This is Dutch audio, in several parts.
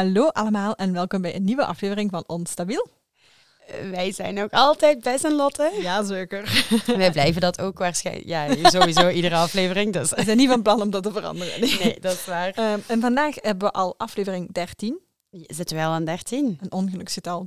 hallo allemaal en welkom bij een nieuwe aflevering van Onstabiel. Wij zijn ook altijd best een Lotte. Ja, zeker. Wij blijven dat ook waarschijnlijk. Ja, sowieso iedere aflevering. Dus. We zijn niet van plan om dat te veranderen. Nee. Nee, dat is waar. Ehm, en vandaag hebben we al aflevering 13, Zitten we al aan 13? een ongeluksgetal.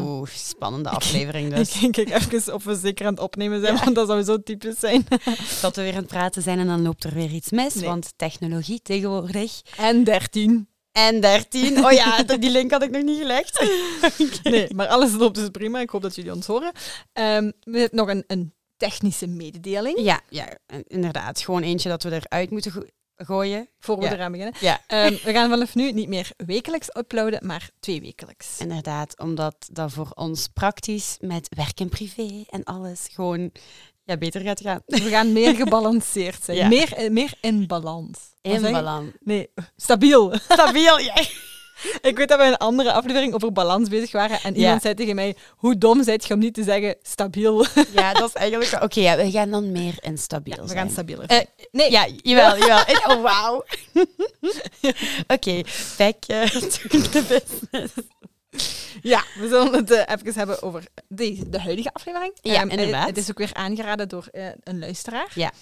Oeh, spannende aflevering dus. Ik kijk even of we zeker aan het opnemen zijn, Ja. want dat zou zo typisch zijn. Dat we weer aan het praten zijn en dan loopt er weer iets mis. Nee. Want technologie tegenwoordig. En 13. En 13. Oh ja, die link had ik nog niet gelegd. Nee, maar alles loopt dus prima. Ik hoop dat jullie ons horen. Ehm, we hebben nog een, een technische mededeling, Ja, ja, inderdaad. Gewoon eentje dat we eruit moeten go- gooien. voor we Ja. eraan beginnen. Ja. Ehm, we gaan vanaf nu niet meer wekelijks uploaden, maar twee wekelijks. Inderdaad, omdat dat voor ons praktisch met werk en privé en alles gewoon ja, beter gaat gaan. We gaan meer gebalanceerd zijn. Ja. Meer, eh, meer in balans. In balans. Nee, stabiel. Stabiel, ja. Ik weet dat we in een andere aflevering over balans bezig waren en Ja. iemand zei tegen mij, hoe dom zijt je om niet te zeggen stabiel? Ja, dat is eigenlijk... Oké, ja, we gaan dan meer instabiel we zijn. gaan stabieler. Eh, nee, Ja, jawel, jawel. Oh, wauw. Oké, back eh, to the business. Ja, we zullen het eh, even hebben over deze, de huidige aflevering. Ja, Ehm, inderdaad. Het is ook weer aangeraden door eh, een luisteraar. Ja.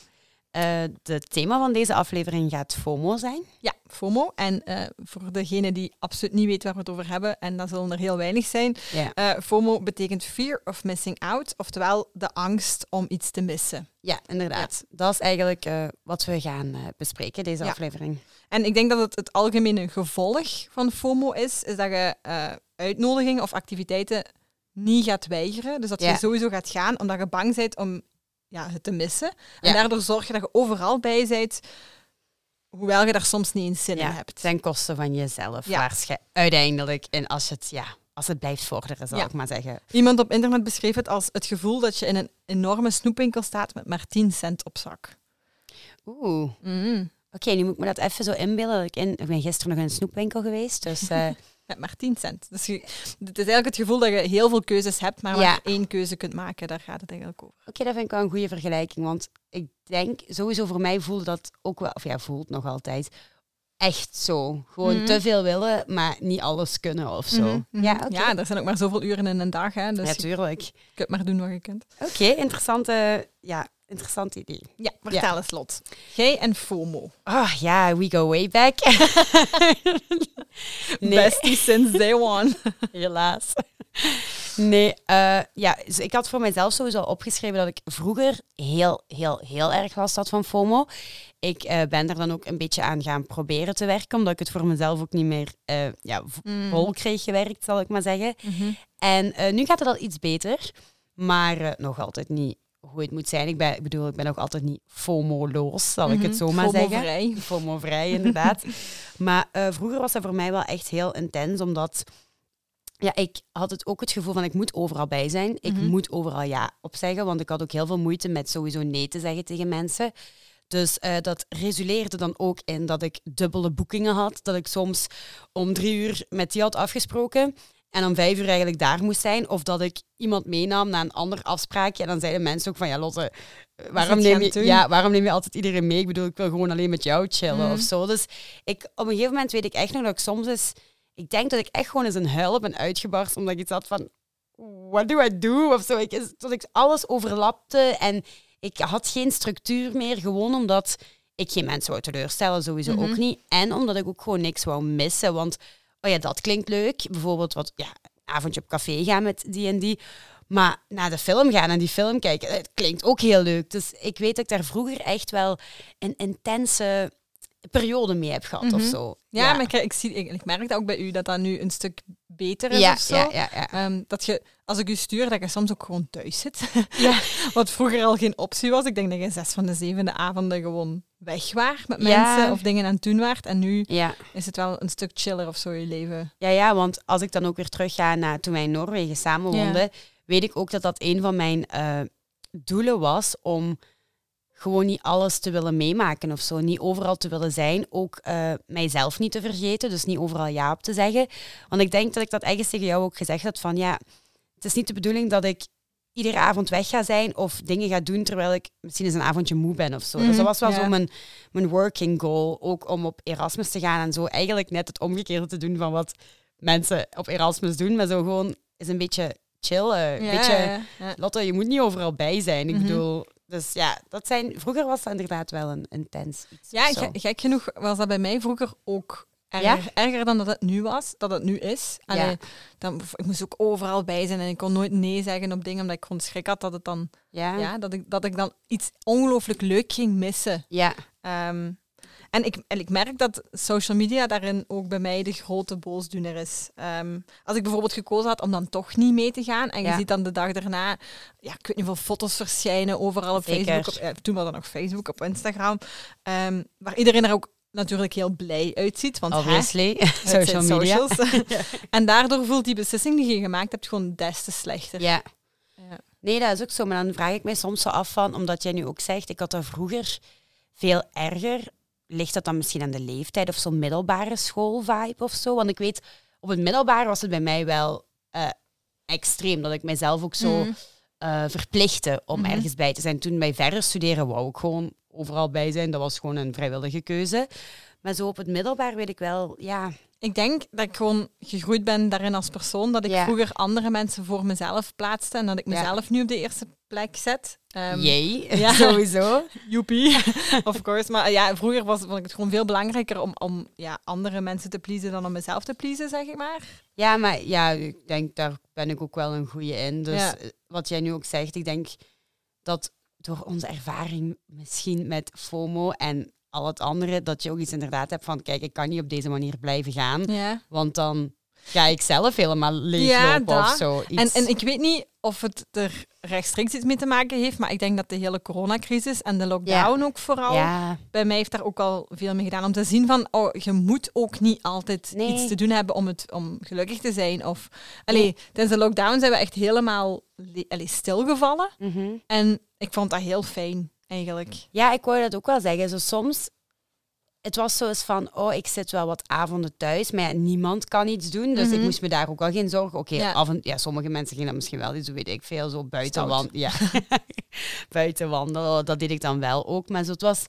Eh, het thema van deze aflevering gaat FOMO zijn. Ja, FOMO. En eh, voor degene die absoluut niet weet waar we het over hebben, en dat zullen er heel weinig zijn, Ja, eh, FOMO betekent fear of missing out, oftewel de angst om iets te missen. ja inderdaad. Dat is eigenlijk eh, wat we gaan eh, bespreken, deze Ja. aflevering. En ik denk dat het het algemene gevolg van FOMO is, is dat je eh, uitnodigingen of activiteiten niet gaat weigeren. Dus dat je sowieso gaat gaan omdat je bang bent om ja, het te missen. En daardoor zorg je dat je overal bij bent, hoewel je daar soms niet eens zin in hebt. ten koste van jezelf. Ja. Waarschijn- uiteindelijk. En als het, ja, als het blijft vorderen, zal ik maar zeggen. Iemand op internet beschreef het als het gevoel dat je in een enorme snoepwinkel staat met maar 10 cent op zak. Oeh. Mm. Oké, nu moet ik me dat even zo inbeelden. Ik, in, ik ben gisteren nog in een snoepwinkel geweest. Dus eh, Met maar 10 cent. Dus je, het is eigenlijk het gevoel dat je heel veel keuzes hebt, maar Ja. maar één keuze kunt maken. Daar gaat het eigenlijk over. Oké, dat vind ik wel een goede vergelijking. Want ik denk, sowieso voor mij voelde dat ook wel, of ja, voelt nog altijd, echt zo. Gewoon Mhm. te veel willen, maar niet alles kunnen of zo. Mhm, mhm. Ja, ja, er zijn ook maar zoveel uren in een dag. Hè, dus je Natuurlijk. kunt maar doen wat je kunt. Oké, interessante, ja, interessant idee. Ja, vertel eens, Lot. Jij en FOMO. Oh ja, we go way back. nee, Bestie since day one. helaas. Nee, eh, ja, dus ik had voor mezelf sowieso al opgeschreven dat ik vroeger heel, heel, heel erg last had van FOMO. Ik eh, ben er dan ook een beetje aan gaan proberen te werken, omdat ik het voor mezelf ook niet meer eh, ja, Mm. vol kreeg gewerkt, zal ik maar zeggen. Mhm. En nu gaat het al iets beter, maar nog altijd niet hoe het moet zijn. Ik, ben, ik bedoel, ik ben nog altijd niet FOMO-loos, zal ik het Mhm. zo maar zeggen. FOMO-vrij. FOMO-vrij, inderdaad. maar eh, vroeger was dat voor mij wel echt heel intens, omdat ja, ik had het ook het gevoel van ik moet overal bij zijn. Ik Mhm. moet overal ja op zeggen, want ik had ook heel veel moeite met sowieso nee te zeggen tegen mensen. Dus eh, dat resuleerde dan ook in dat ik dubbele boekingen had. Dat ik soms om drie uur met die had afgesproken en om vijf uur eigenlijk daar moest zijn. Of dat ik iemand meenam naar een ander afspraakje. En dan zeiden mensen ook van, ja Lotte, eh, waarom neem, je, doen? ja, waarom neem je altijd iedereen mee? Ik bedoel, ik wil gewoon alleen met jou chillen Mhm. of zo. Dus ik, op een gegeven moment weet ik echt nog dat ik soms eens... Ik denk dat ik echt gewoon eens een huil ben uitgebarst, omdat ik iets had van... What do I do? Of zo. Ik, is- dat ik alles overlapte en ik had geen structuur meer, gewoon omdat ik geen mensen wou teleurstellen, sowieso Mhm. ook niet. En omdat ik ook gewoon niks wou missen, want oh ja, dat klinkt leuk. Bijvoorbeeld wat, ja, een avondje op café gaan met die en die. Maar naar de film gaan en die film kijken, het klinkt ook heel leuk. Dus ik weet dat ik daar vroeger echt wel een intense periode mee heb gehad of Mhm. zo. Ja, maar ik, ik, zie, ik, ik merk dat ook bij u, dat dat nu een stuk beter is ja, of zo. ja. Ehm, dat je, als ik u stuur, dat je soms ook gewoon thuis zit. Ja. Wat vroeger al geen optie was. Ik denk dat je zes van de zevende avonden gewoon weg waart met Ja. mensen of dingen aan het doen waart. En nu Ja. is het wel een stuk chiller of zo, je leven. Ja, ja, want als ik dan ook weer terugga naar toen wij in Noorwegen samen Ja. woonden, weet ik ook dat dat een van mijn eh, doelen was om gewoon niet alles te willen meemaken of zo. Niet overal te willen zijn. Ook eh, mijzelf niet te vergeten. Dus niet overal ja op te zeggen. Want ik denk dat ik dat ergens tegen jou ook gezegd had van ja, het is niet de bedoeling dat ik iedere avond weg ga zijn of dingen ga doen terwijl ik misschien eens een avondje moe ben of zo. Dus Mhm, dat was wel ja. zo mijn, mijn working goal, ook om op Erasmus te gaan en zo eigenlijk net het omgekeerde te doen van wat mensen op Erasmus doen, maar zo gewoon is een beetje chillen, een Ja, beetje... ja. Lotte, je moet niet overal bij zijn. Ik Mhm. bedoel, dus ja, dat zijn... Vroeger was dat inderdaad wel een intens iets. Ja, gek genoeg was dat bij mij vroeger ook erger, Ja? erger dan dat het nu was, dat het nu is. Allee, Ja. dan, ik moest ook overal bij zijn en ik kon nooit nee zeggen op dingen, omdat ik gewoon schrik had dat, het dan, Ja. ja, dat, ik, dat ik dan iets ongelooflijk leuk ging missen. Ja. Ehm, en, ik, en ik merk dat social media daarin ook bij mij de grote boosdoener is. Ehm, als ik bijvoorbeeld gekozen had om dan toch niet mee te gaan en je ziet dan de dag daarna, ja, ik weet niet hoeveel foto's verschijnen overal op Zeker. Facebook, op, eh, toen was dat nog Facebook, op Instagram, ehm, waar iedereen er ook natuurlijk heel blij uitziet. Want hè, Obviously. zijn Social media. en daardoor voelt die beslissing die je gemaakt hebt gewoon des te slechter. Ja. Ja. Nee, dat is ook zo. Maar dan vraag ik mij soms zo af van, omdat jij nu ook zegt, ik had dat vroeger veel erger. Ligt dat dan misschien aan de leeftijd of zo'n middelbare schoolvibe of zo? Want ik weet, op het middelbare was het bij mij wel eh, extreem. Dat ik mijzelf ook zo Mm. eh, verplichtte om Mhm. ergens bij te zijn. Toen bij verder studeren wou ik gewoon overal bij zijn. Dat was gewoon een vrijwillige keuze. Maar zo op het middelbaar weet ik wel, ja, Ik denk dat ik gewoon gegroeid ben daarin als persoon. Dat ik Ja. vroeger andere mensen voor mezelf plaatste en dat ik Ja. mezelf nu op de eerste plek zet. Ehm, jee, ja. sowieso. Joepie, of course. Maar ja, vroeger was, vond ik het gewoon veel belangrijker om, om ja, andere mensen te pleasen dan om mezelf te pleasen, zeg ik maar. Ja, maar ja, ik denk daar ben ik ook wel een goede in. Dus eh, wat jij nu ook zegt, ik denk dat door onze ervaring misschien met FOMO en al het andere, dat je ook iets inderdaad hebt van, kijk, ik kan niet op deze manier blijven gaan, Ja. want dan ga ik zelf helemaal Ja, leeglopen of dat. zo. En, Iets- en ik weet niet of het er rechtstreeks iets mee te maken heeft, maar ik denk dat de hele coronacrisis en de lockdown ook vooral ja, bij mij heeft daar ook al veel mee gedaan. Om te zien van, oh, je moet ook niet altijd Nee. iets te doen hebben om, het, om gelukkig te zijn. Of, allee, tijdens de lockdown zijn we echt helemaal le- allee, stilgevallen. mhm. En ik vond dat heel fijn, eigenlijk. ja, ik wou dat ook wel zeggen. Zo soms, het was zo eens van, oh, ik zit wel wat avonden thuis, maar ja, niemand kan iets doen. Dus ik Mhm. moest me daar ook wel geen zorgen. Oké, Ja. en ja, sommige mensen gingen dat misschien wel iets, weet ik veel, zo buiten wandelen. Ja, buiten wandelen, dat deed ik dan wel ook. Maar zo, het was,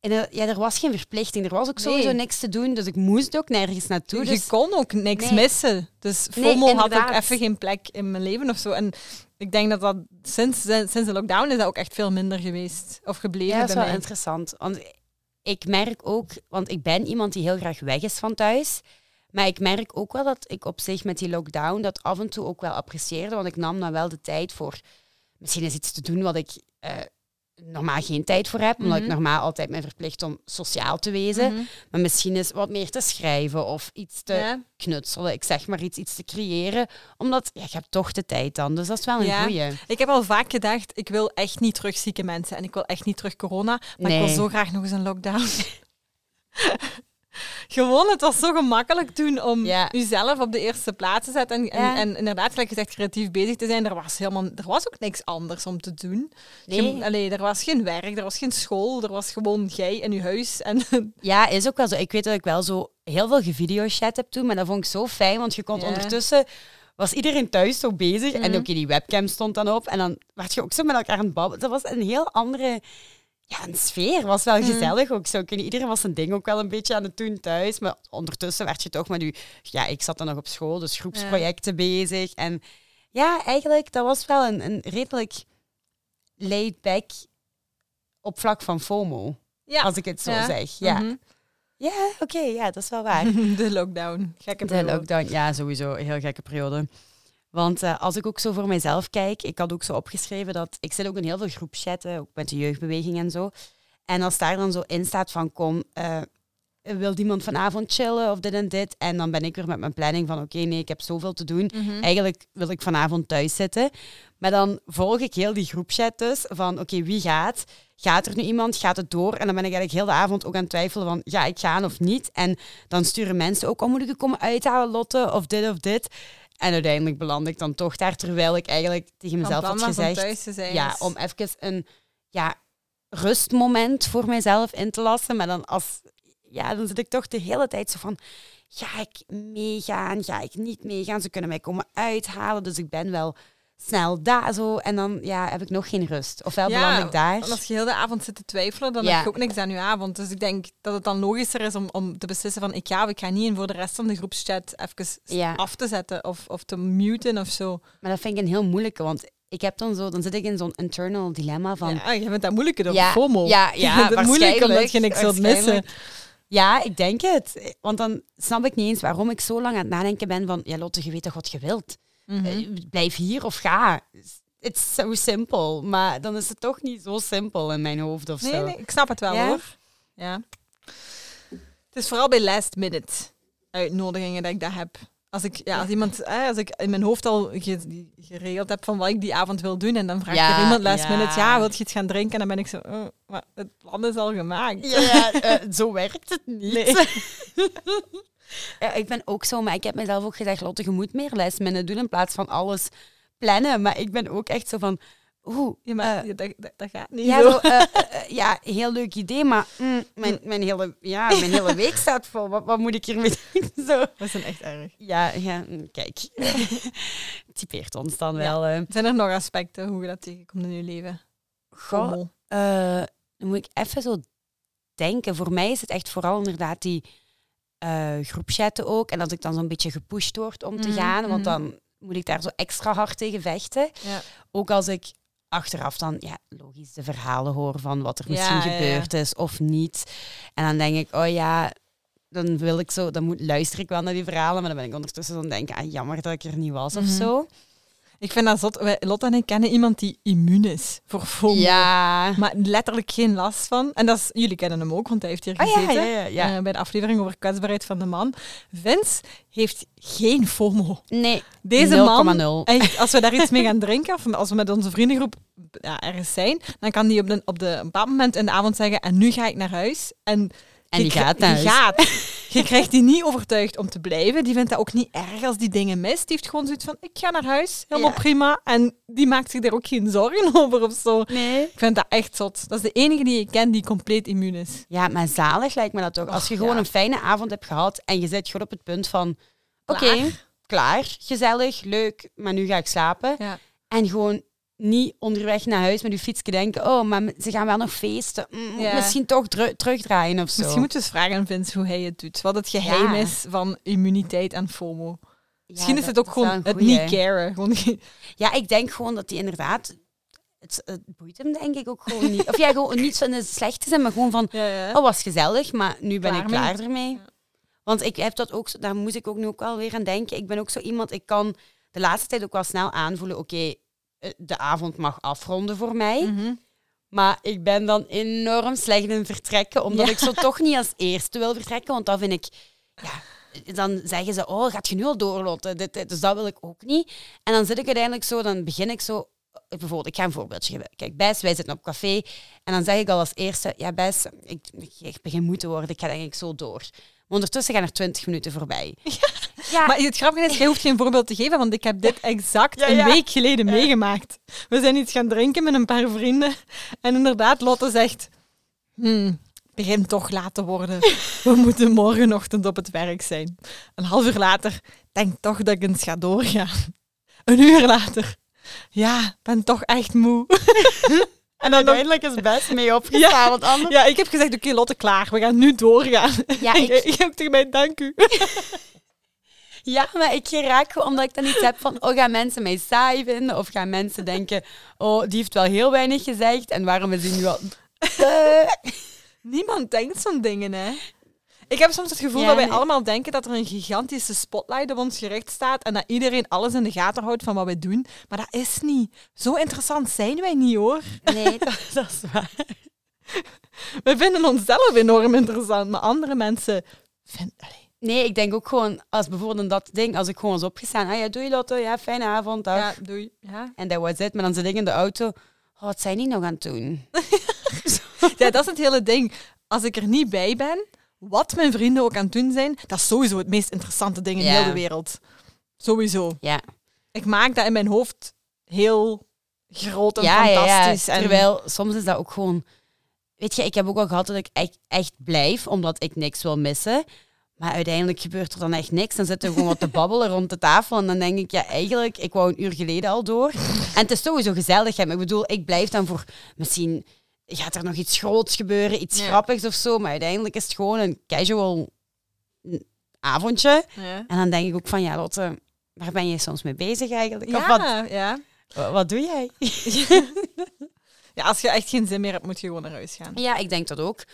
en er, ja, er was geen verplichting, er was ook Nee. sowieso niks te doen, dus ik moest ook nergens naartoe. je Dus, kon ook niks Nee. missen. Dus Nee, FOMO had ook inderdaad. even geen plek in mijn leven of zo. En ik denk dat dat sinds, sinds de lockdown is dat ook echt veel minder geweest. Of gebleven ja, dat is bij wel mij. interessant. Want ik merk ook, want ik ben iemand die heel graag weg is van thuis. Maar ik merk ook wel dat ik op zich met die lockdown dat af en toe ook wel apprecieerde. Want ik nam dan wel de tijd voor misschien eens iets te doen wat ik eh, normaal geen tijd voor heb. Omdat ik Mhm. normaal altijd ben verplicht om sociaal te wezen. Mhm. Maar misschien eens wat meer te schrijven of iets te Ja. knutselen. Ik zeg maar iets, iets te creëren. Omdat ja, je hebt toch de tijd dan. Dus dat is wel een Ja. goeie. Ik heb al vaak gedacht, ik wil echt niet terug zieke mensen en ik wil echt niet terug corona, maar ik wil zo graag nog eens een lockdown. Gewoon, het was zo gemakkelijk toen om Ja. jezelf op de eerste plaats te zetten en, en, Ja. en inderdaad, gelijk gezegd, creatief bezig te zijn. Er was, helemaal, er was ook niks anders om te doen. Nee. Allee, er was geen werk, er was geen school, er was gewoon jij en je huis. En Ja, is ook wel zo. Ik weet dat ik wel zo heel veel gevideochat heb toen, maar dat vond ik zo fijn, want je kon Ja. ondertussen was iedereen thuis zo bezig en Mhm. ook die webcam stond dan op en dan werd je ook zo met elkaar aan het babbelen. Dat was een heel andere ja, een sfeer. was wel Mhm. gezellig ook zo. Iedereen was zijn ding ook wel een beetje aan het doen thuis, maar ondertussen werd je toch met je... Ja, ik zat dan nog op school, dus groepsprojecten bezig. En ja, eigenlijk, dat was wel een, een redelijk laid-back op vlak van FOMO, ja, als ik het zo Ja. zeg. Ja. Mhm. Ja, oké, ja, dat is wel waar. de lockdown. Gekke De periode. lockdown, ja, sowieso. Een heel gekke periode. Want eh, als ik ook zo voor mezelf kijk, ik had ook zo opgeschreven dat ik zit ook in heel veel groepchatten, ook met de jeugdbeweging en zo. En als daar dan zo in staat van kom, eh, wil iemand vanavond chillen of dit en dit, en dan ben ik weer met mijn planning van oké, nee, ik heb zoveel te doen. Mhm. Eigenlijk wil ik vanavond thuis zitten. Maar dan volg ik heel die groepchat dus van oké, wie gaat? Gaat er nu iemand? Gaat het door? En dan ben ik eigenlijk heel de avond ook aan het twijfelen van ga ik gaan of niet? En dan sturen mensen ook, oh moet ik komen uithalen Lotte? Of dit of dit. En uiteindelijk beland ik dan toch daar, terwijl ik eigenlijk tegen mezelf had gezegd... zijn. Ja, is- om even een ja, rustmoment voor mezelf in te lassen. Maar dan, als, ja, dan zit ik toch de hele tijd zo van... Ga ik meegaan? Ga ik niet meegaan? Ze kunnen mij komen uithalen. Dus ik ben wel snel daar zo. En dan ja, heb ik nog geen rust. Ofwel beland ik daar. en als je heel de avond zit te twijfelen, dan Ja. heb je ook niks aan je avond. Dus ik denk dat het dan logischer is om, om te beslissen van ik ga of ik ga niet en voor de rest van de groepschat even Ja. af te zetten of, of te muten of zo. Maar dat vind ik een heel moeilijke, want ik heb dan zo, dan zit ik in zo'n internal dilemma van. ja, je bent dat moeilijker door Ja, FOMO. ja, Je ja, het moeilijk omdat je niks wilt missen. Ja, ik denk het. Want dan snap ik niet eens waarom ik zo lang aan het nadenken ben van, ja Lotte, je weet toch wat je wilt? Mhm. Eh, Blijf hier of ga. It's so simple. Maar dan is het toch niet zo simpel in mijn hoofd of Nee, zo. nee, ik snap het wel Ja? hoor. Ja. Het is vooral bij last minute uitnodigingen dat ik dat heb. Als ik, ja, als iemand, eh, als ik in mijn hoofd al ge- geregeld heb van wat ik die avond wil doen en dan vraagt Ja, er iemand last ja. minute, ja, wil je iets gaan drinken? En dan ben ik zo, maar het plan is al gemaakt. Ja, ja, eh, zo werkt het niet. Nee. Ja, ik ben ook zo, maar ik heb mezelf ook gezegd, Lotte, je moet meer lesminnen doen in plaats van alles plannen. Maar ik ben ook echt zo van, oeh, Ja, maar eh, dat, dat, dat gaat niet ja, zo. eh, eh, ja, heel leuk idee, maar mm, mijn, mijn, hele, ja, mijn hele week staat vol. Wat, wat moet ik hiermee doen? Zo. Dat is echt erg. Ja, ja, mm, kijk. Typeert ons dan wel. Zijn er nog aspecten hoe je dat tegenkomt in je leven? Goh, dan moet ik even zo denken. Voor mij is het echt vooral inderdaad die eh groepchatten ook. En dat ik dan zo'n beetje gepusht word om te Mhm, gaan. Want mhm. dan moet ik daar zo extra hard tegen vechten. Ja. Ook als ik achteraf dan, ja, logisch de verhalen hoor van wat er misschien ja, ja. gebeurd is of niet. En dan denk ik, oh ja, dan wil ik zo, dan moet, luister ik wel naar die verhalen. Maar dan ben ik ondertussen dan denken, ah, jammer dat ik er niet was of Mhm. zo. Ik vind dat zot. Wij, Lotte en ik kennen iemand die immuun is voor FOMO. Ja. Maar letterlijk geen last van. En dat is, jullie kennen hem ook, want hij heeft hier Ah, ja, gezeten. ja, ja, eh, bij de aflevering over kwetsbaarheid van de man. Vince heeft geen FOMO. Nee, Deze man, 0,0. echt, als we daar iets mee gaan drinken, of als we met onze vriendengroep ja, ergens zijn, dan kan die op, de, op de, een bepaald moment in de avond zeggen, en nu ga ik naar huis. En, En die gaat die gaat. Je krijgt die niet overtuigd om te blijven. Die vindt dat ook niet erg als die dingen mist. Die heeft gewoon zoiets van, ik ga naar huis, helemaal Ja. prima. En die maakt zich daar ook geen zorgen over of zo. Nee. Ik vind dat echt zot. Dat is de enige die ik ken die compleet immuun is. Ja, maar zalig lijkt me dat toch. Als Och, je gewoon ja. een fijne avond hebt gehad en je zit gewoon op het punt van... Oké, Klaar. klaar, gezellig, leuk, maar nu ga ik slapen. Ja. En gewoon niet onderweg naar huis met je fietsje denken... Oh, maar ze gaan wel nog feesten. Mm, Ja. Misschien toch terugdraaien of zo. Misschien moet je eens vragen aan Vince hoe hij het doet. Wat het geheim Ja. is van immuniteit en FOMO. Misschien is het ook gewoon het niet caren. Gewoon, Ja, ik denk gewoon dat hij inderdaad... Het, het boeit hem denk ik ook gewoon niet. Of ja, gewoon niet van het slecht te zijn, maar gewoon van... ja, ja. Oh, was gezellig, maar nu ben Klaar ik mee. klaar ermee. Ja. Want ik heb dat ook, daar moest ik ook nu ook wel weer aan denken. Ik ben ook zo iemand, ik kan de laatste tijd ook wel snel aanvoelen, oké, de avond mag afronden voor mij. Mhm. Maar ik ben dan enorm slecht in vertrekken, omdat Ja. ik zo toch niet als eerste wil vertrekken. Want dan vind ik, ja, dan zeggen ze, oh, gaat je nu al doorloten? Dit, dit, dus dat wil ik ook niet. En dan zit ik uiteindelijk zo, dan begin ik zo, eh, bijvoorbeeld, ik ga een voorbeeldje geven. Kijk, Bes, wij zitten op café. En dan zeg ik al als eerste, ja Bes, ik, ik, ik begin moe te worden, ik ga denk ik zo door. Maar ondertussen gaan er twintig minuten voorbij. Ja, Maar het grappige is, jij hoeft geen voorbeeld te geven, want ik heb dit exact Ja, een week geleden meegemaakt. We zijn iets gaan drinken met een paar vrienden. En inderdaad, Lotte zegt... Hmm, het begint toch laat te worden. We moeten morgenochtend op het werk zijn. Een half uur later, denk toch dat ik eens ga doorgaan. Een uur later, ja, ben toch echt moe. en uiteindelijk is Bes mee opgestaan, Ja. want anders... Ja, ik heb gezegd, oké Lotte, klaar. We gaan nu doorgaan. Ja, ik- ook tegen mij, dank u. Ja, maar ik gewoon omdat ik dan iets heb van, oh, gaan mensen mij saai vinden? Of gaan mensen denken, oh, die heeft wel heel weinig gezegd en waarom is die nu al... Eh. Niemand denkt zo'n dingen, hè? Ik heb soms het gevoel Ja, dat wij nee. allemaal denken dat er een gigantische spotlight op ons gericht staat en dat iedereen alles in de gaten houdt van wat wij doen. Maar dat is niet. Zo interessant zijn wij niet, hoor. Nee, dat, dat is waar. We vinden onszelf enorm interessant, maar andere mensen vinden... Nee, ik denk ook gewoon, als bijvoorbeeld dat ding, als ik gewoon was opgestaan, ah ja, doei Lotte, ja, fijne avond, dag. Ja, doei. Ja. En dat was het. Maar dan zit ik in de auto, oh, wat zijn die nog aan het doen? ja, dat is het hele ding. Als ik er niet bij ben, wat mijn vrienden ook aan het doen zijn, dat is sowieso het meest interessante ding in Ja. heel de wereld. Sowieso. Ja, Ik maak dat in mijn hoofd heel groot en ja, fantastisch. En Terwijl soms is dat ook gewoon... Weet je, ik heb ook wel gehad dat ik echt, echt blijf, omdat ik niks wil missen. Maar uiteindelijk gebeurt er dan echt niks. Dan zitten we gewoon wat te babbelen rond de tafel. En dan denk ik, ja, eigenlijk, ik wou een uur geleden al door. En het is sowieso gezellig. Maar Ik bedoel, ik blijf dan voor... Misschien gaat er nog iets groots gebeuren, iets Ja. grappigs of zo. Maar uiteindelijk is het gewoon een casual avondje. Ja. En dan denk ik ook van, ja, Lotte, waar ben je soms mee bezig eigenlijk? Of wat, Ja, ja. wat, wat doe jij? ja, als je echt geen zin meer hebt, moet je gewoon naar huis gaan. Ja, ik denk dat ook.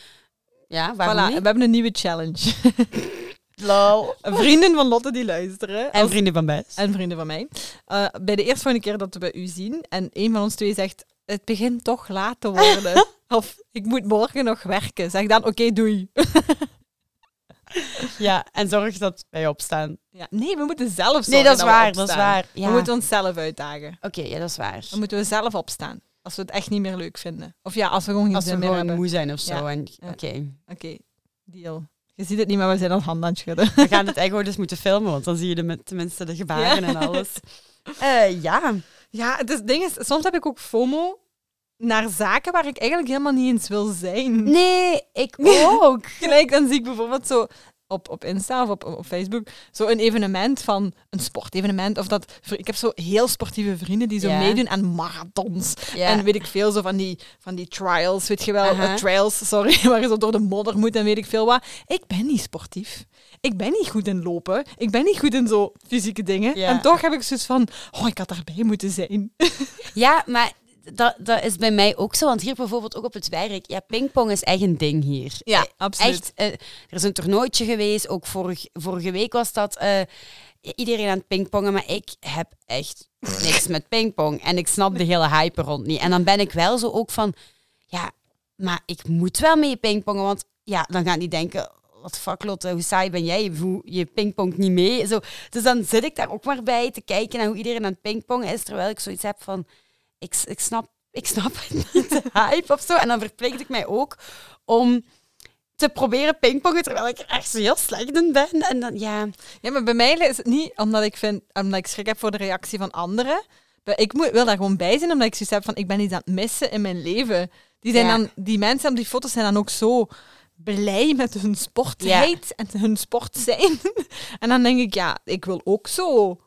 Ja, waarom Voilà, we hebben een nieuwe challenge. Lol. Vrienden van Lotte die luisteren. En vrienden van Bes. en vrienden van mij. Eh, bij de eerste keer dat we bij u zien en een van ons twee zegt, het begint toch laat te worden. of ik moet morgen nog werken. Zeg dan, oké, doei. Ja, en zorg dat wij opstaan. Ja, nee, we moeten zelf zorgen Nee, dat is we waar, dat is waar. Ja. We moeten onszelf uitdagen. Oké, ja, dat is waar. Dan moeten we zelf opstaan. Als we het echt niet meer leuk vinden. Of ja, als we gewoon geen Als we zin meer gewoon hebben. moe zijn of zo. Ja. En. Oké, Oké, deal. Je ziet het niet, maar we zijn al handen aan het schudden. we gaan het echt dus moeten filmen, want dan zie je de, tenminste de gebaren en alles. Eh, ja. Ja, het is, ding is, soms heb ik ook FOMO naar zaken waar ik eigenlijk helemaal niet eens wil zijn. Nee, ik ook. Gelijk, dan zie ik bijvoorbeeld zo op, op Insta of op, op Facebook zo een evenement van een sportevenement. Of dat, ik heb zo heel sportieve vrienden die zo Ja. meedoen aan marathons. Ja. En weet ik veel, zo van die, van die trials, weet je wel, eh, trails, sorry, waar je zo door de modder moet en weet ik veel wat. Ik ben niet sportief. Ik ben niet goed in lopen. Ik ben niet goed in zo fysieke dingen. Ja. En toch heb ik zoiets van, oh, ik had daarbij moeten zijn. Ja, maar dat, dat is bij mij ook zo. Want hier bijvoorbeeld ook op het werk. Ja, pingpong is echt een ding hier. Ja, Eh, absoluut. Echt, eh, er is een toernooitje geweest. Ook vorig, vorige week was dat eh, iedereen aan het pingpongen. Maar ik heb echt niks met pingpong. En ik snap de hele hype rond niet. En dan ben ik wel zo ook van... Ja, maar ik moet wel mee pingpongen. Want ja, dan gaan die denken... Wat fuck Lotte, hoe saai ben jij? Hoe, je pingpongt niet mee. Zo, dus dan zit ik daar ook maar bij te kijken naar hoe iedereen aan het pingpongen is. Terwijl ik zoiets heb van... Ik, ik, snap, ik snap het niet, de hype of zo. En dan verplicht ik mij ook om te proberen pingpongen, terwijl ik er echt zo heel slecht in ben. En dan, ja... Ja, maar bij mij is het niet omdat ik, vind, omdat ik schrik heb voor de reactie van anderen. Ik moet, wil daar gewoon bij zijn, omdat ik zoiets heb van, ik ben iets aan het missen in mijn leven. Die, zijn Ja. dan, die mensen op die foto's zijn dan ook zo blij met hun sportheid en hun sport zijn. en dan denk ik, ja, ik wil ook zo,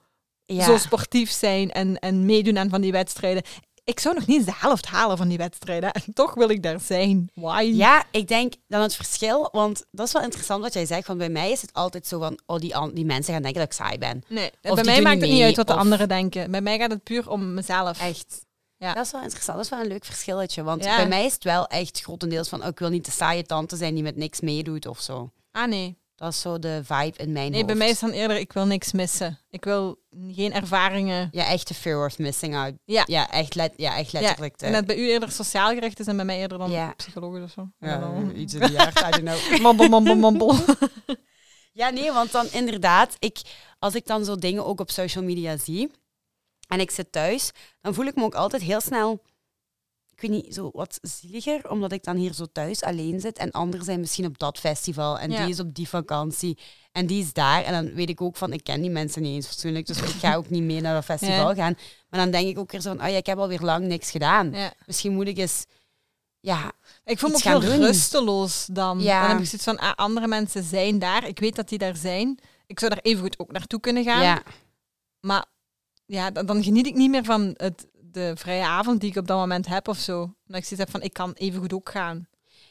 ja. zo sportief zijn en, en meedoen aan van die wedstrijden. Ik zou nog niet eens de helft halen van die wedstrijden. En toch wil ik daar zijn. Why? Ja, ik denk dan het verschil, want dat is wel interessant wat jij zegt, want bij mij is het altijd zo van, oh, die, die mensen gaan denken dat ik saai ben. Nee, Of bij mij maakt het niet uit wat de anderen denken. Bij mij gaat het puur om mezelf. Echt. Ja. Dat is wel interessant, dat is wel een leuk verschilletje, want Ja. bij mij is het wel echt grotendeels van, oh, ik wil niet de saaie tante zijn die met niks meedoet of zo. Ah nee. Dat is zo de vibe in mijn Nee, hoofd. bij mij is dan eerder, ik wil niks missen. Ik wil geen ervaringen. Ja, echt de fear of missing out. Ja. Ja, echt, let, ja, echt letterlijk. de- En dat bij u eerder sociaal gericht is en bij mij eerder dan Ja. psychologisch of zo. Ja, iets in die aard, I don't know. Mambel, mambel, mambel. Ja, nee, want dan inderdaad, ik, als ik dan zo dingen ook op social media zie en ik zit thuis, dan voel ik me ook altijd heel snel, ik weet niet, zo wat zieliger, omdat ik dan hier zo thuis alleen zit en anderen zijn misschien op dat festival en Ja. die is op die vakantie en die is daar. En dan weet ik ook van, ik ken die mensen niet eens fatsoenlijk, dus ik ga ook niet mee naar dat festival Ja. gaan. Maar dan denk ik ook weer zo van, oh ja, ik heb alweer lang niks gedaan. Ja. Misschien moet ik eens, ja, Ik voel me heel doen. rusteloos dan. Ja. Dan heb ik zoiets van, ah, andere mensen zijn daar. Ik weet dat die daar zijn. Ik zou daar evengoed ook naartoe kunnen gaan. ja, Maar ja, dan, dan geniet ik niet meer van het, de vrije avond die ik op dat moment heb of zo. Dat ik zoiets heb van, ik kan evengoed ook gaan.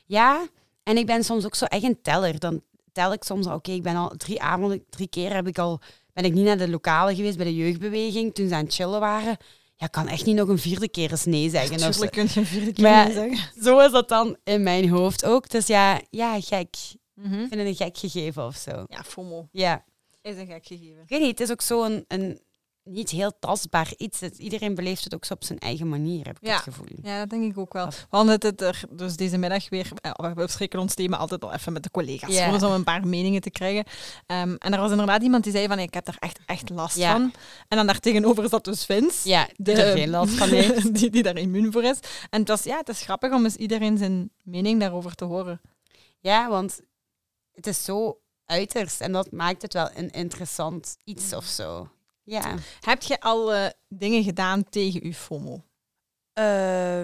Ja, en ik ben soms ook zo echt een teller. Dan tel ik soms, al, oké, ik ben al drie avonden, drie keer heb ik al, ben ik niet naar de lokale geweest bij de jeugdbeweging toen ze aan het chillen waren. Ja, ik kan echt niet nog een vierde keer eens nee zeggen. Natuurlijk kun je een vierde keer Maar- nee zeggen. Zo is dat dan in mijn hoofd ook. Dus ja, ja gek. Mhm. Ik vind het een gek gegeven of zo. Ja, FOMO Ja, is een gek gegeven. ik weet niet, het is ook zo een, een niet heel tastbaar iets. Het- iedereen beleeft het ook zo op zijn eigen manier, heb ik Ja. het gevoel. Ja, dat denk ik ook wel. We hadden het er dus deze middag weer... eh, We bespreken ons thema altijd al even met de collega's. Voor om een paar meningen te krijgen. Ehm, en er was inderdaad iemand die zei van... Ik heb daar echt, echt last Ja. van. En dan daartegenover zat dus Vince. Ja, die er geen last van heeft. die, die daar immuun voor is. En het was, ja, het is grappig om eens iedereen zijn mening daarover te horen. Ja, want het is zo uiterst en dat maakt het wel een interessant iets of zo. Ja. Heb je al eh, dingen gedaan tegen uw FOMO? Eh,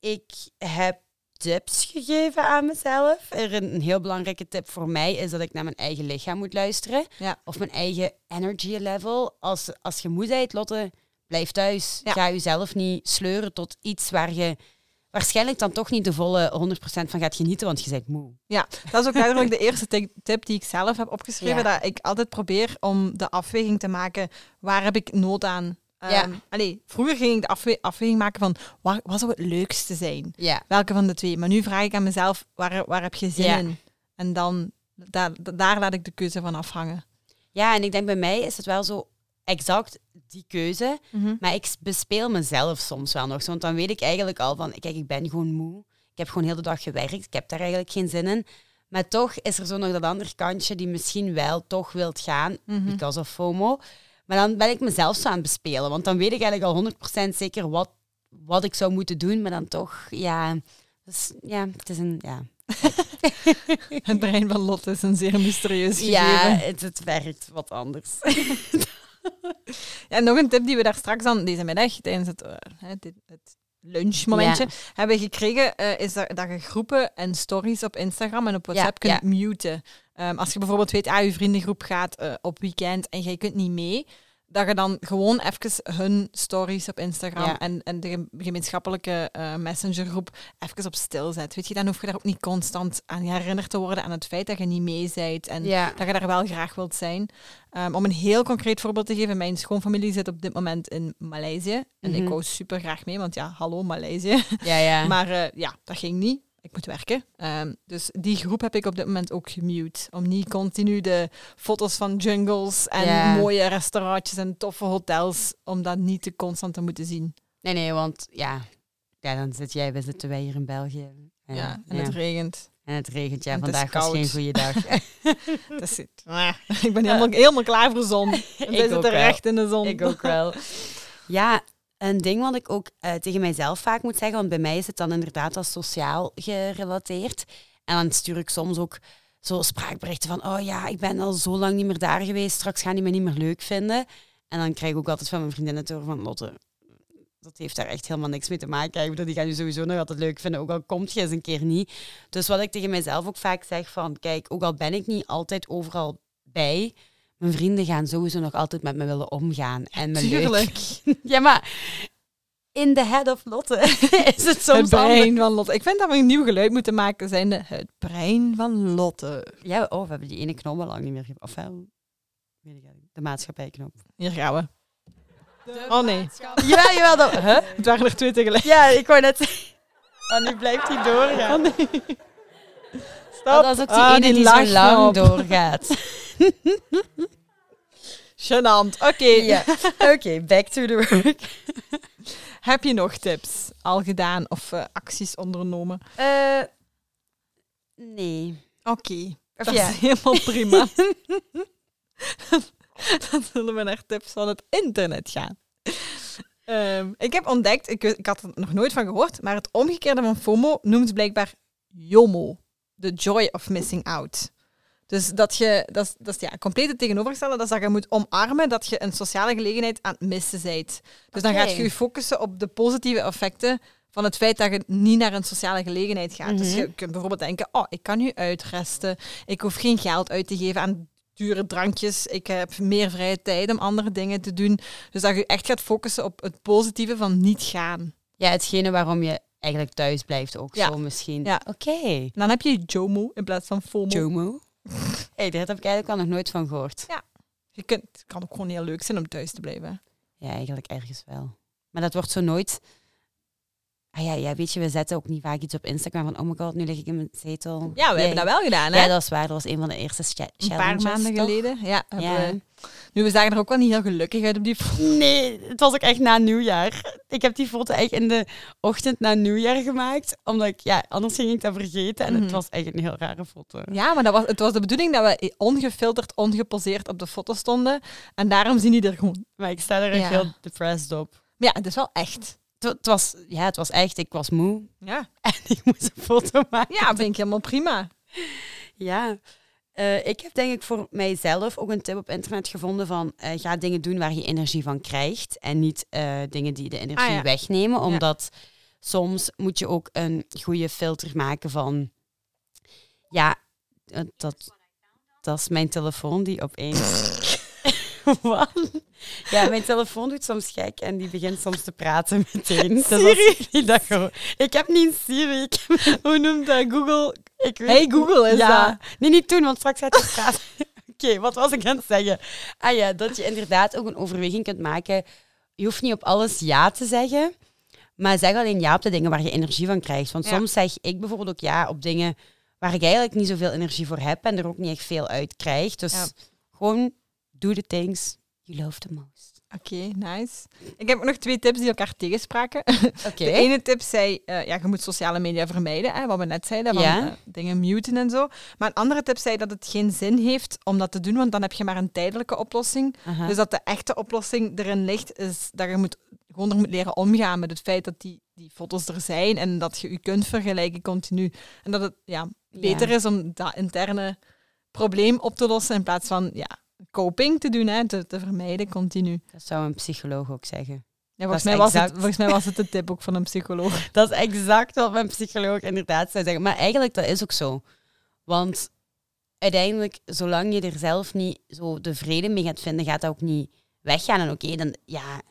ik heb tips gegeven aan mezelf. Er een, een heel belangrijke tip voor mij is dat ik naar mijn eigen lichaam moet luisteren. Ja. Of mijn eigen energy level. Als, als je moe bent, Lotte, blijf thuis. Ja. Ga jezelf niet sleuren tot iets waar je waarschijnlijk dan toch niet de volle 100% van gaat genieten, want je bent moe. Ja, dat is ook duidelijk de eerste ti- tip die ik zelf heb opgeschreven. Ja. Dat ik altijd probeer om de afweging te maken. Waar heb ik nood aan? Ja. Ehm, allee, vroeger ging ik de afwe- afweging maken van waar, wat zou het leukste zijn? Ja. Welke van de twee? Maar nu vraag ik aan mezelf, waar, waar heb je zin Ja. in? En dan, daar laat ik de keuze van afhangen. ja, en ik denk bij mij is het wel zo exact die keuze. Maar ik bespeel mezelf soms wel nog. Want dan weet ik eigenlijk al van, kijk, ik ben gewoon moe. Ik heb gewoon heel de dag gewerkt. Ik heb daar eigenlijk geen zin in. Maar toch is er zo nog dat andere kantje die misschien wel toch wilt gaan, Mhm. because of FOMO. Maar dan ben ik mezelf zo aan het bespelen. Want dan weet ik eigenlijk al 100% zeker wat, wat ik zou moeten doen. Maar dan toch, ja... Dus, ja, het is een... Ja, Het brein van Lotte is een zeer mysterieus gegeven. ja het, het werkt wat anders. Ja, en nog een tip die we daar straks aan deze middag, tijdens het, eh, hè, dit, het lunchmomentje, hebben gekregen, eh, is dat, dat je groepen en stories op Instagram en op WhatsApp Ja, kunt muten. Ehm, als je bijvoorbeeld weet, ah, je vriendengroep gaat eh, op weekend en jij kunt niet mee, dat je dan gewoon even hun stories op Instagram Ja. en, en de gem- gemeenschappelijke eh, messengergroep even op stil zet. Weet je, dan hoef je daar ook niet constant aan herinnerd te worden aan het feit dat je niet mee bent en Ja. dat je daar wel graag wilt zijn. Um, om een heel concreet voorbeeld te geven, mijn schoonfamilie zit op dit moment in Maleisië. En ik Mhm. wou super graag mee, want ja, hallo Maleisië. Ja, ja. Maar eh, ja, dat ging niet. Ik moet werken. Um, dus die groep heb ik op dit moment ook gemute. Om niet continu de foto's van jungles en mooie restaurantjes en toffe hotels, om dat niet te constant te moeten zien. Nee, nee, want ja, ja dan zit jij, we zitten wij hier in België. En, Ja, en ja. het regent. En het regent, ja, En vandaag was geen goede dag. Dat zit. Ik ben helemaal, helemaal klaar voor zon. En zitten wel. recht in de zon. ik ook wel. Ja, een ding wat ik ook eh, tegen mijzelf vaak moet zeggen, want bij mij is het dan inderdaad als sociaal gerelateerd. En dan stuur ik soms ook zo spraakberichten van, oh ja, ik ben al zo lang niet meer daar geweest, straks gaan die me niet meer leuk vinden. En dan krijg ik ook altijd van mijn vriendinnen horen van, Lotte, dat heeft daar echt helemaal niks mee te maken. Ik bedoel, die gaan je sowieso nog altijd leuk vinden, ook al komt je eens een keer niet. Dus wat ik tegen mezelf ook vaak zeg van, kijk, ook al ben ik niet altijd overal bij, mijn vrienden gaan sowieso nog altijd met me willen omgaan. En me leuk Tuurlijk. ja, maar in the head of Lotte is het soms het brein anders. van Lotte. Ik vind dat we een nieuw geluid moeten maken, zijnde het brein van Lotte. Ja, oh, we hebben die ene knop al lang niet meer Of wel? De maatschappijknop. Hier gaan we. Oh nee, Ja, jawel. Dat, huh? het waren er twee tegelijk. Ja, ik wou net. Oh, nu blijft hij doorgaan. Oh nee. Stop. Oh, dat is ook die Ah, ene die, zo lang doorgaat. Gênant. Oké. ja. Oké, back to the work. Heb je nog tips al gedaan of eh, acties ondernomen? Eh, nee. Oké. Dat ja. is helemaal prima. Dan zullen we naar tips van het internet gaan. Ehm, ik heb ontdekt, ik, ik had er nog nooit van gehoord, maar het omgekeerde van FOMO noemt blijkbaar JOMO. The joy of missing out. Dus dat je, dat is, dat is ja, compleet het tegenovergestelde, dat is dat je moet omarmen dat je een sociale gelegenheid aan het missen bent. Dus dan gaat je je focussen op de positieve effecten van het feit dat je niet naar een sociale gelegenheid gaat. Dus Mhm. je kunt bijvoorbeeld denken, oh, ik kan nu uitresten, ik hoef geen geld uit te geven aan dure drankjes, ik heb meer vrije tijd om andere dingen te doen. Dus dat je echt gaat focussen op het positieve van niet gaan. Ja, hetgene waarom je eigenlijk thuis blijft ook Ja. zo misschien. Ja. Oké. Dan heb je JOMO in plaats van FOMO. Jomo. Hey, daar heb ik eigenlijk al nog nooit van gehoord. Je kunt, het kan ook gewoon heel leuk zijn om thuis te blijven. Ja, eigenlijk ergens wel. Maar dat wordt zo nooit... Ah ja, ja, weet je, we zetten ook niet vaak iets op Instagram van oh my god, nu lig ik in mijn zetel. Ja, we hebben dat wel gedaan, hè? Ja, dat is waar. Dat was een van de eerste cha- een paar challenges, maanden toch? geleden. Ja, hebben Ja. we- nu, we zagen er ook wel niet heel gelukkig uit op die foto. Nee, het was ook echt na nieuwjaar. Ik heb die foto echt in de ochtend na nieuwjaar gemaakt. Omdat ik, ja, anders ging ik dat vergeten. En Mhm. het was echt een heel rare foto. Ja, maar dat was, het was de bedoeling dat we ongefilterd, ongeposeerd op de foto stonden. En daarom zien die er gewoon... Maar ik sta er echt Ja. heel depressed op. Ja, het is wel echt. Het, het was, ja, het was echt, ik was moe. Ja, En ik moest een foto maken. ja vind ik helemaal prima. Ja, Eh, ik heb denk ik voor mijzelf ook een tip op internet gevonden van eh, ga dingen doen waar je energie van krijgt en niet eh, dingen die de energie Ah, ja. wegnemen, omdat soms moet je ook een goede filter maken van... Ja, dat, dat is mijn telefoon die opeens... Wat? Ja, mijn telefoon doet soms gek en die begint soms te praten meteen. Siri? ik dat gewoon- Ik heb niet een Siri. Ik heb Hoe noemt dat? Google. Ik weet Hey Google is ja. dat. Nee, niet toen, want straks gaat hij praten. Oké, wat was ik aan het zeggen? Ah ja, dat je inderdaad ook een overweging kunt maken. Je hoeft niet op alles ja te zeggen, maar zeg alleen ja op de dingen waar je energie van krijgt. Want Ja. soms zeg ik bijvoorbeeld ook ja op dingen waar ik eigenlijk niet zoveel energie voor heb en er ook niet echt veel uit krijg. Dus Ja. gewoon do the things you love the most. Oké, nice. Ik heb ook nog twee tips die elkaar tegenspraken. De ene tip zei, eh, ja, je moet sociale media vermijden, hè, wat we net zeiden, van Ja. eh, dingen muten en zo. Maar een andere tip zei dat het geen zin heeft om dat te doen, want dan heb je maar een tijdelijke oplossing. Dus dat de echte oplossing erin ligt, is dat je moet, gewoon er moet leren omgaan met het feit dat die, die foto's er zijn en dat je je kunt vergelijken continu. En dat het ja, beter Ja. is om dat interne probleem op te lossen in plaats van ja, coping te doen, hè, te, te vermijden continu. Dat zou een psycholoog ook zeggen. Ja, volgens, mij was het, volgens mij was het de tip ook van een psycholoog. Dat is exact wat mijn psycholoog inderdaad zou zeggen. Maar eigenlijk, dat is ook zo. Want uiteindelijk, zolang je er zelf niet zo de vrede mee gaat vinden, gaat dat ook niet weggaan. En oké, dan ja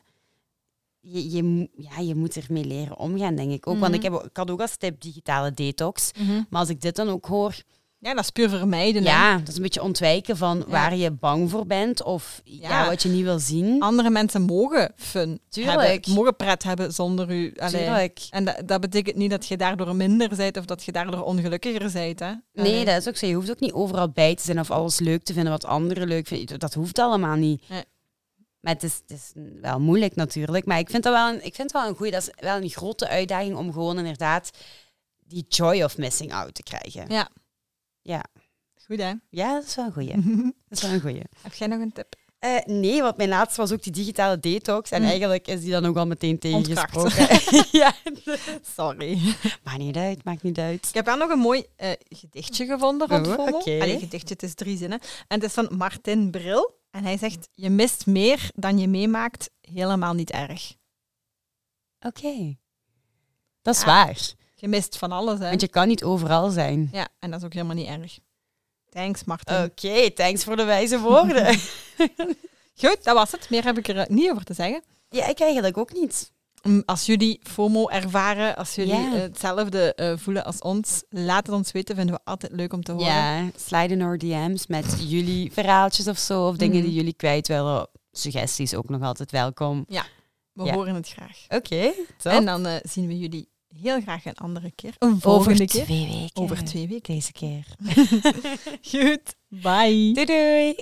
je, je, ja, je moet ermee leren omgaan, denk ik ook. Want ik, heb, ik had ook als tip digitale detox. Maar als ik dit dan ook hoor, Ja, dat is puur vermijden. ja, dat is een beetje ontwijken van waar je bang voor bent of ja. Ja. wat je niet wil zien. Andere mensen mogen fun Tuurlijk. hebben, mogen pret hebben zonder u. Allee. Tuurlijk. En dat, dat betekent niet dat je daardoor minder bent of dat je daardoor ongelukkiger bent. Hè? Nee, dat is ook zo. Je hoeft ook niet overal bij te zijn of alles leuk te vinden wat anderen leuk vinden. Dat hoeft allemaal niet. Nee. Maar het is, het is wel moeilijk natuurlijk. Maar ik vind dat wel een, ik vind het wel een goeie. Dat is wel een grote uitdaging om gewoon inderdaad die joy of missing out te krijgen. Ja. Ja, Goed, hè? ja dat is wel een goeie. Dat is wel een goeie. Heb jij nog een tip? Eh, nee, want mijn laatste was ook die digitale detox. En Mm. eigenlijk is die dan ook al meteen tegengesproken. ja, Sorry. maakt niet uit, maakt niet uit. Ik heb wel nog een mooi eh, gedichtje gevonden rond Oh, FOMO. Allee, gedichtje, het is drie zinnen. En het is van Martin Bril. En hij zegt, je mist meer dan je meemaakt. Helemaal niet erg. Oké. Dat is Ja. waar. Je mist van alles, hè? Want je kan niet overal zijn. Ja, en dat is ook helemaal niet erg. Thanks, Martin. Oké, thanks voor de wijze woorden. Goed, dat was het. Meer heb ik er eh, niet over te zeggen. ja, ik eigenlijk ook niet. Mm, Als jullie FOMO ervaren, als jullie hetzelfde eh, voelen als ons, laat het ons weten. Vinden we altijd leuk om te horen. Ja, slide in our DM's met jullie verhaaltjes of zo. Of dingen Mhm. die jullie kwijt willen. Suggesties ook nog altijd welkom. We Ja. horen het graag. Oké. En dan eh, zien we jullie heel graag een andere keer. Een over volgende keer. twee weken. Over twee weken. Deze keer. Goed. Bye. Doei doei.